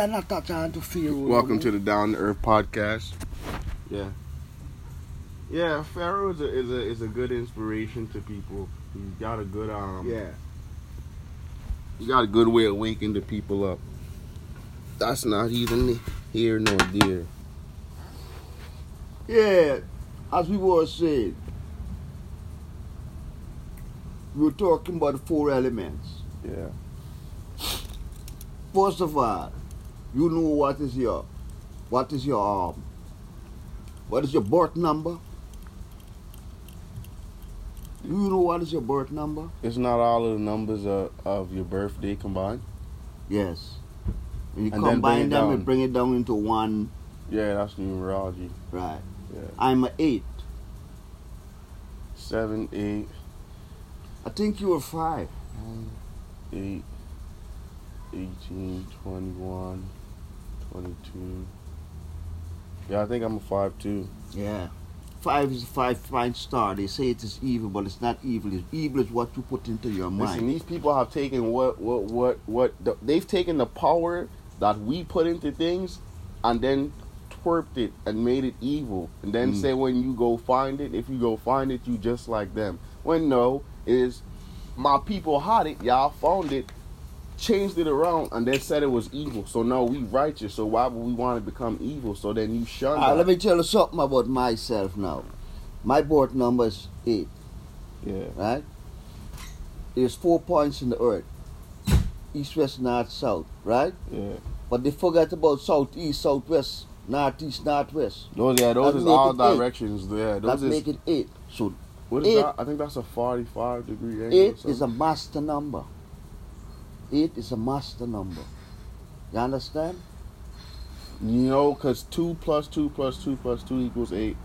I'm not trying to feel. Welcome to the Down to Earth podcast. Yeah, yeah. Pharaoh is a is a is a good inspiration to people. He's got a good um. Yeah. He got a good way of waking the people up. That's not even here nor there. Yeah. As we were saying, we are talking about the four elements. Yeah. First of all, you know what is your, what is your, um, what is your birth number? Do you know what is your birth number? It's not all of the numbers of, of your birthday combined. Yes. When you And combine them, down. bring it down into one. Yeah, that's numerology. Right. Yeah. I'm a eight. Seven, eight, I think you were five. eight, 18, 21, 22. Yeah, I think I'm a five too. Yeah. Five is a five fine star. They say it is evil, but it's not evil. It's evil is what you put into your Listen, mind. these people have taken what, what, what, what. The, they've taken the power that we put into things, and then twerped it and made it evil, and then Mm. say when you go find it, if you go find it, you just like them. When no, is my people had it, y'all found it, changed it around, and then said it was evil. So now we righteous. So why would we want to become evil? So then you shun. That. let me tell you something about myself now. My birth number is eight, Yeah. right? There's four points in the earth. East, west, north, south, right? Yeah. But they forget about south, east, southwest, northeast, northwest. Those yeah, those That is all it eight. directions. Yeah, those is make it eight. So what is eight. that? I think that's a forty-five degree angle. eight is a master number. Eight is a master number. You understand? You know, cause two plus two plus two plus two equals eight.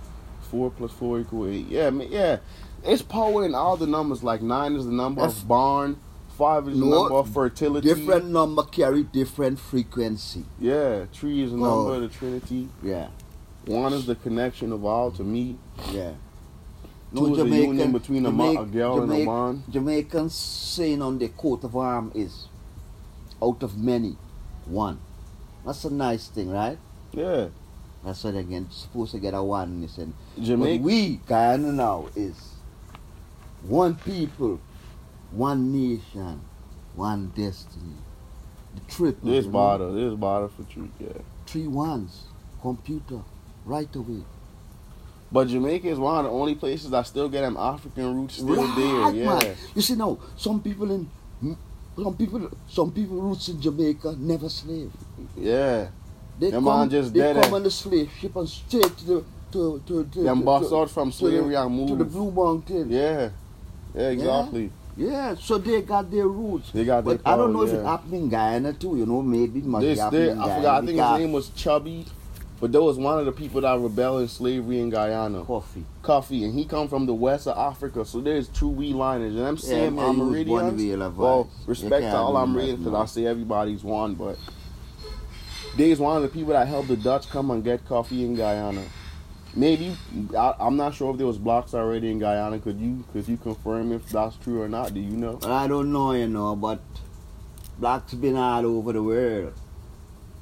Four plus four equal eight. Yeah, I mean, yeah. It's power in all the numbers. Like nine is the number That's- of barn. Five is the number of fertility. Different number carry different frequency. Yeah, three is the Oh. number of the Trinity. Yeah, One is the connection of all to me. yeah. Two is the union between a, ma- a girl and a man. Jamaicans saying on the coat of arm is out of many, one. That's a nice thing, right? Yeah, That's what again supposed to get a oneness and Jamaica. But we Guyana now is one people, one nation, one destiny. The triple. This you know? bottle, this bottle for truth. Yeah. Three ones. Computer. Right away. But Jamaica is one of the only places that still get them African roots still Right, there. Yeah. man. You see now, some people in some people some people roots in Jamaica never slave. Yeah. They Them come, man just they dead come eh? on the slave ship and straight to the to to to, Them bust out from slavery and to the. Blue Mountain. Yeah. Yeah, exactly. Yeah, so they got their roots. They got their But I don't know power, if it yeah. happened in Guyana too, you know, maybe it must This, be happening in I forgot. I think his name was Chubby, but that was one of the people that rebelled in slavery in Guyana. Cuffy. Cuffy, and he come from the west of Africa. So there's two we lineage, and I'm saying was Amerindians. Bonneville Well, respect to all I'm reading because. I say everybody's one, but there's one of the people that helped the Dutch come and get coffee in Guyana. Maybe I, I'm not sure if there was blocks already in Guyana. Could you could you confirm if that's true or not? Do you know? I don't know, you know, but blacks been all over the world.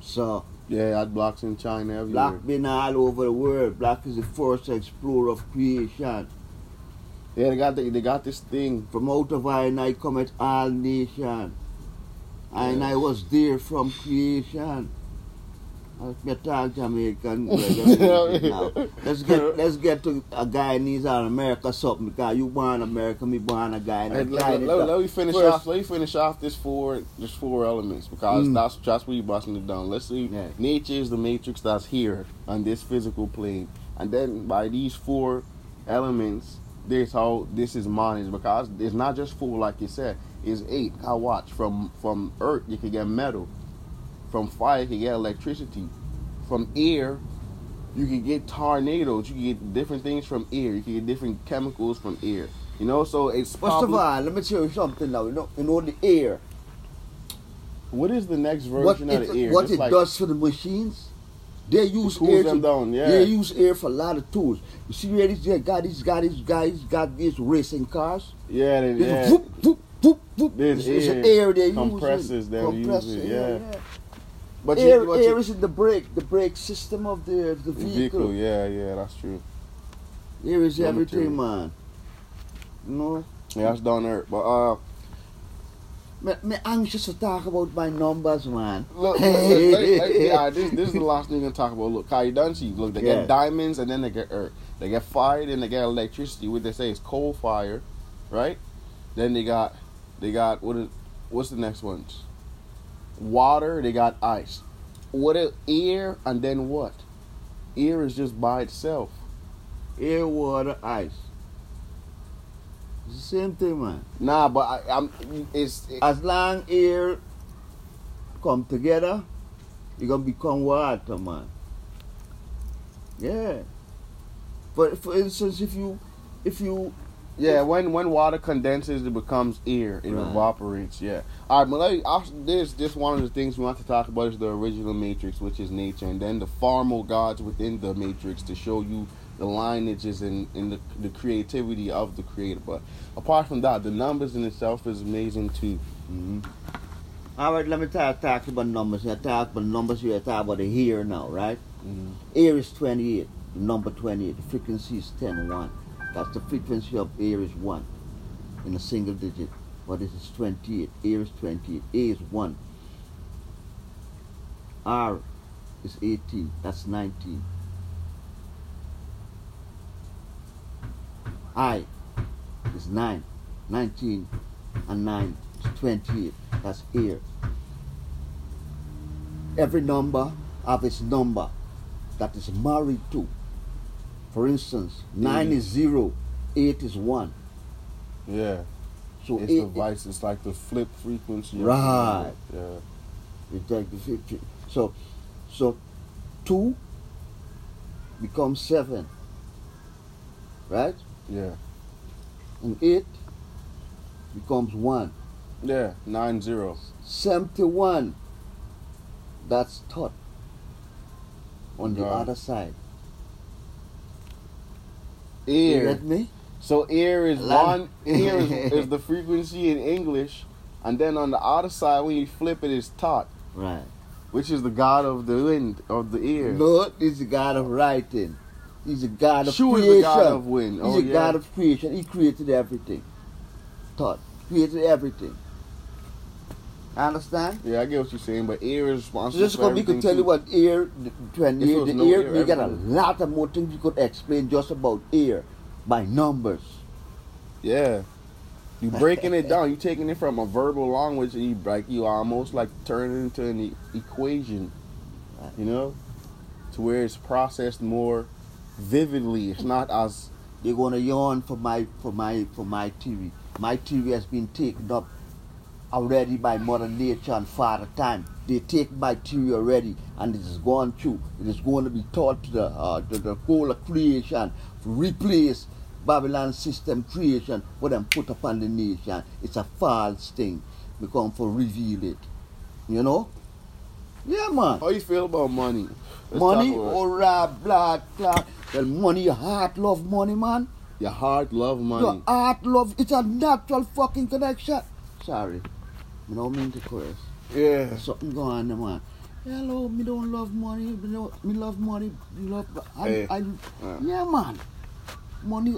So Yeah, I had blocks in China everywhere. black been all over the world. Black is the first explorer of creation. Yeah, they got the, they got this thing. From out of I and I come at all nation. And I was there from creation. Let's get talk Jamaican. Let's get let's get to a Guyanese or America something because you born America, me born a guy. Hey, let, let- let me finish First- off. Let me finish off this four, this four elements because Mm. that's that's where you busting it down. Let's see. Yeah. Nature is the matrix that's here on this physical plane, and then by these four elements, this how this is managed because it's not just four like you said. It's eight. I watch from from earth you can get metal, from fire you can get electricity, from air you can get tornadoes. You can get different things from air. You can get different chemicals from air. You know, so it's First probably, of all, let me tell you something now. You know, you know the air. What is the next What version it, of the air? what Just it like does for the machines, they use air to, down, yeah. They use air for a lot of tools. You see where these guys, these guys, got these guys got these racing cars. Yeah, they, yeah. whoop, whoop, whoop, whoop. There's It's, it's air. air they use. Compressors they use it, yeah. But air, you, but air you, is in the brake, the brake system of the, of the vehicle. vehicle, yeah, yeah, that's true. Air is Raw everything, material. man. You know, Yeah, that's down there. But uh, me, me anxious to talk about my numbers, man. look, look, look, like- like- yeah, this this is the last thing we're gonna talk about. Look, how you done see? Look, they Yeah. get diamonds and then they get earth. They get fire, then they get electricity. What they say is coal fire, right? Then they got they got what is what's the next ones? Water. They got ice. What is air and then what? Air is just by itself. Air, water, ice. Same thing, man. Nah, but I, I'm it's it, As long air come together, you're gonna become water, man. Yeah. But for instance, if you, if you, Yeah, when when water condenses, it becomes air. It Right. evaporates. Yeah. All right, I, this this one of the things we want to talk about is the original matrix, which is nature, and then the formal gods within the matrix to show you the lineages and, and the, the creativity of the creator. But apart from that, the numbers in itself is amazing too. Mhm. all right, let me talk, talk about numbers. I talk about numbers here. I talk about the here now, right? Mhm. Air is 28, number 28. The frequency is 10, 1. That's the frequency of air is 1 in a single digit. But it is 28. Air is 28. A is 1. R is 18. That's 19. I is 9. 19 and 9 is 28. That's air. Every number have its number that is married to. For instance, 9 Mhm. is 0, 8 is 1. Yeah. So It's eight, the vice. It's like the flip frequency. Right. Yeah. It's like the. So, so two becomes seven, right? Yeah. And eight becomes one. Yeah. Nine zero. Seventy-one. That's Thoth. On the other side. You get me? So air is one. Air is, is the frequency in English, and then on the other side, when you flip it, is Thoth, Right. which is the god of the wind of the air. Lord is the God of writing. He's a God of Shu is the god of wind. He's Oh a yeah. God of creation. He created everything. Thoth. Created everything. Understand? yeah, I get what you're saying, but ear is responsible just come, we could tell you what ear, when If it the no air, air, we got a lot of more things we could explain just about ear by numbers. Yeah. You breaking it down. You taking it from a verbal language, and you like you almost like turn it into an e- equation. You know, to where it's processed more vividly. It's not as They're gonna yawn for my for my for my theory. My theory has been taken up already by Mother Nature and Father Time. They take my theory already, and it is gone through. It is going to be taught to the uh, to the whole of creation, to replace Babylon system creation, what them put upon the nation. It's a false thing. We come for reveal it. You know? Yeah, man. how you feel about money. Let's money, or uh, blah, blah. Well, money, your heart love money, man. Your heart love money. Your heart love, it's a natural fucking connection. Sorry. I don't mean to curse. Yeah. Something going on man. Hello, me don't love money. Me, don't, me love money. Me love. I, Hey. I, Uh. yeah, man. Money.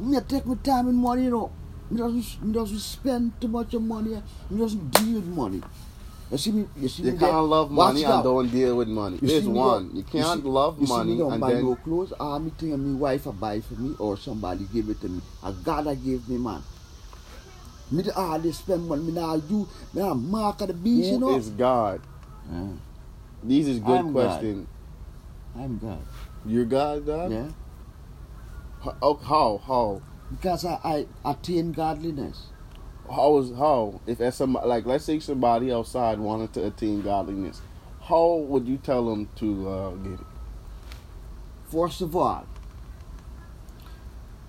Me take my time in money, you know. Me doesn't, me doesn't spend too much of money. Me doesn't deal with money. You see me? You see You me? can't get- love money and don't deal with money. You There's one. You can't see- love you see money me don't and buy then no clothes. Ah, me think me wife a buy for me or somebody give it to me. I give me, man. Me the hardly spend money. Me now you, me now mark of the beast, you know. is God? Yeah, These is good I'm God. question. I'm God. You're God, God? Yeah, How? oh, How? How? because I, I attain godliness. How is how? If as some like let's say somebody outside wanted to attain godliness, how would you tell them to uh, get it? First of all,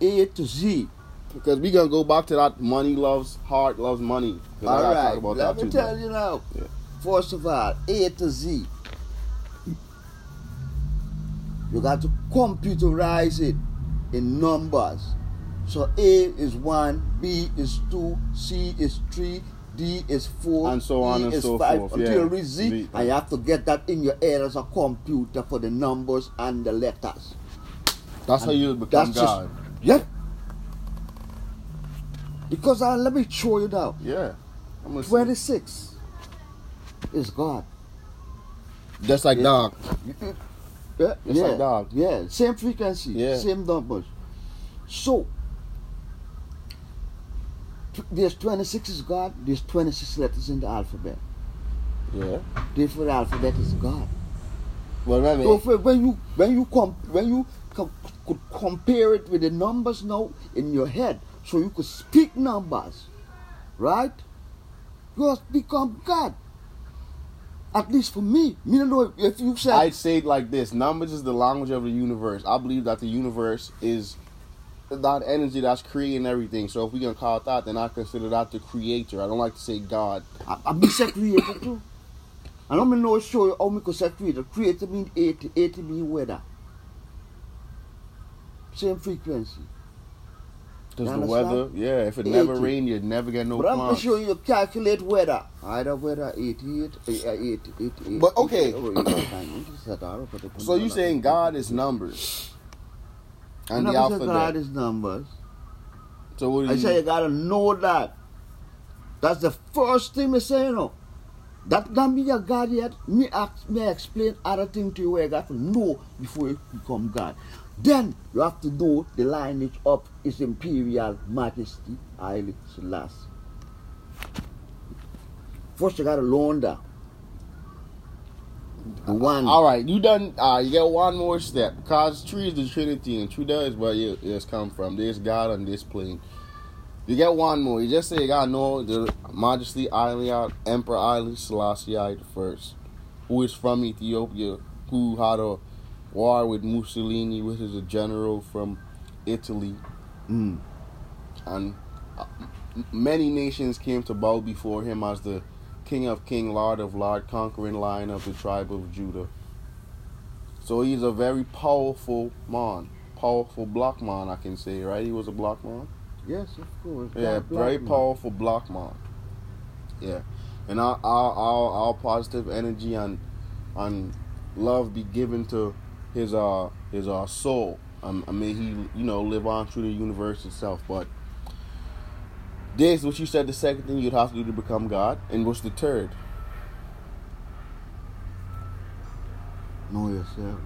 A to Z. Because we gonna go back to that money loves heart loves money. All right, talk about let that me too, tell bro. you now. Yeah. First of all, A to Z. You got to computerize it in numbers. So A is 1, B is 2, C is 3, D is four, And so on E and is so five, forth, until yeah. you reach Z, Z. and you have to get that in your head as a computer for the numbers and the letters. That's how you become That's just God. Yep. Because uh, let me show you now. yeah. I'm gonna see. 26 is God. Just like Yeah. dog. Yeah, It's yeah, like dog. yeah, same frequency, Yeah. same numbers. So t- there's 26 is God. There's 26 letters in the alphabet. Yeah. Therefore, the alphabet is God. Well, remember, So for- when you when you com- when you com- could compare it with the numbers now in your head, so you could speak numbers, right? You have become God. At least for me, me don't know if you said I'd say it like this: numbers is the language of the universe. I believe that the universe is that energy that's creating everything. So if we can call it that, then I consider that the creator. I don't like to say God. I, I be say creator too. And I'm know show you how me could say creator. Creator mean 80, 80 mean weather. Same frequency. Because the weather, yeah, if it never 80. rained, you'd never get no but I'm gonna you calculate weather. Either weather 88, uh, 80, 88. But, okay. So So you saying God is numbers and the God is numbers. So what do you? I you? say you gotta know that. That's the first thing me say, you know. That not me a God yet. Me ask, me explain other things to you where you got to know before you become God. Then you have to know the lineage of His Imperial Majesty Haile Selassie. First you gotta learn that. One. All right, you done. Uh, you get one more step because tree is the Trinity, and true is where you it's come from. There's God on this plane. You get one more. You just say you gotta know the Majesty Haile Emperor Haile Selassie I the first, who is from Ethiopia, who had a war with Mussolini, which is a general from Italy, Mm. and uh, many nations came to bow before him as the King of King, Lord of Lord, conquering lion of the tribe of Judah. So he's a very powerful man, powerful block man, I can say, right? He was a block man. Yes, of course. Yeah, very me. powerful block man. Yeah, and our our our, our positive energy and and love be given to his uh his uh soul. Um, I mean, he you know live on through the universe itself. But this, what you said, the second thing you'd have to do to become God, and what's the third? Know yourself.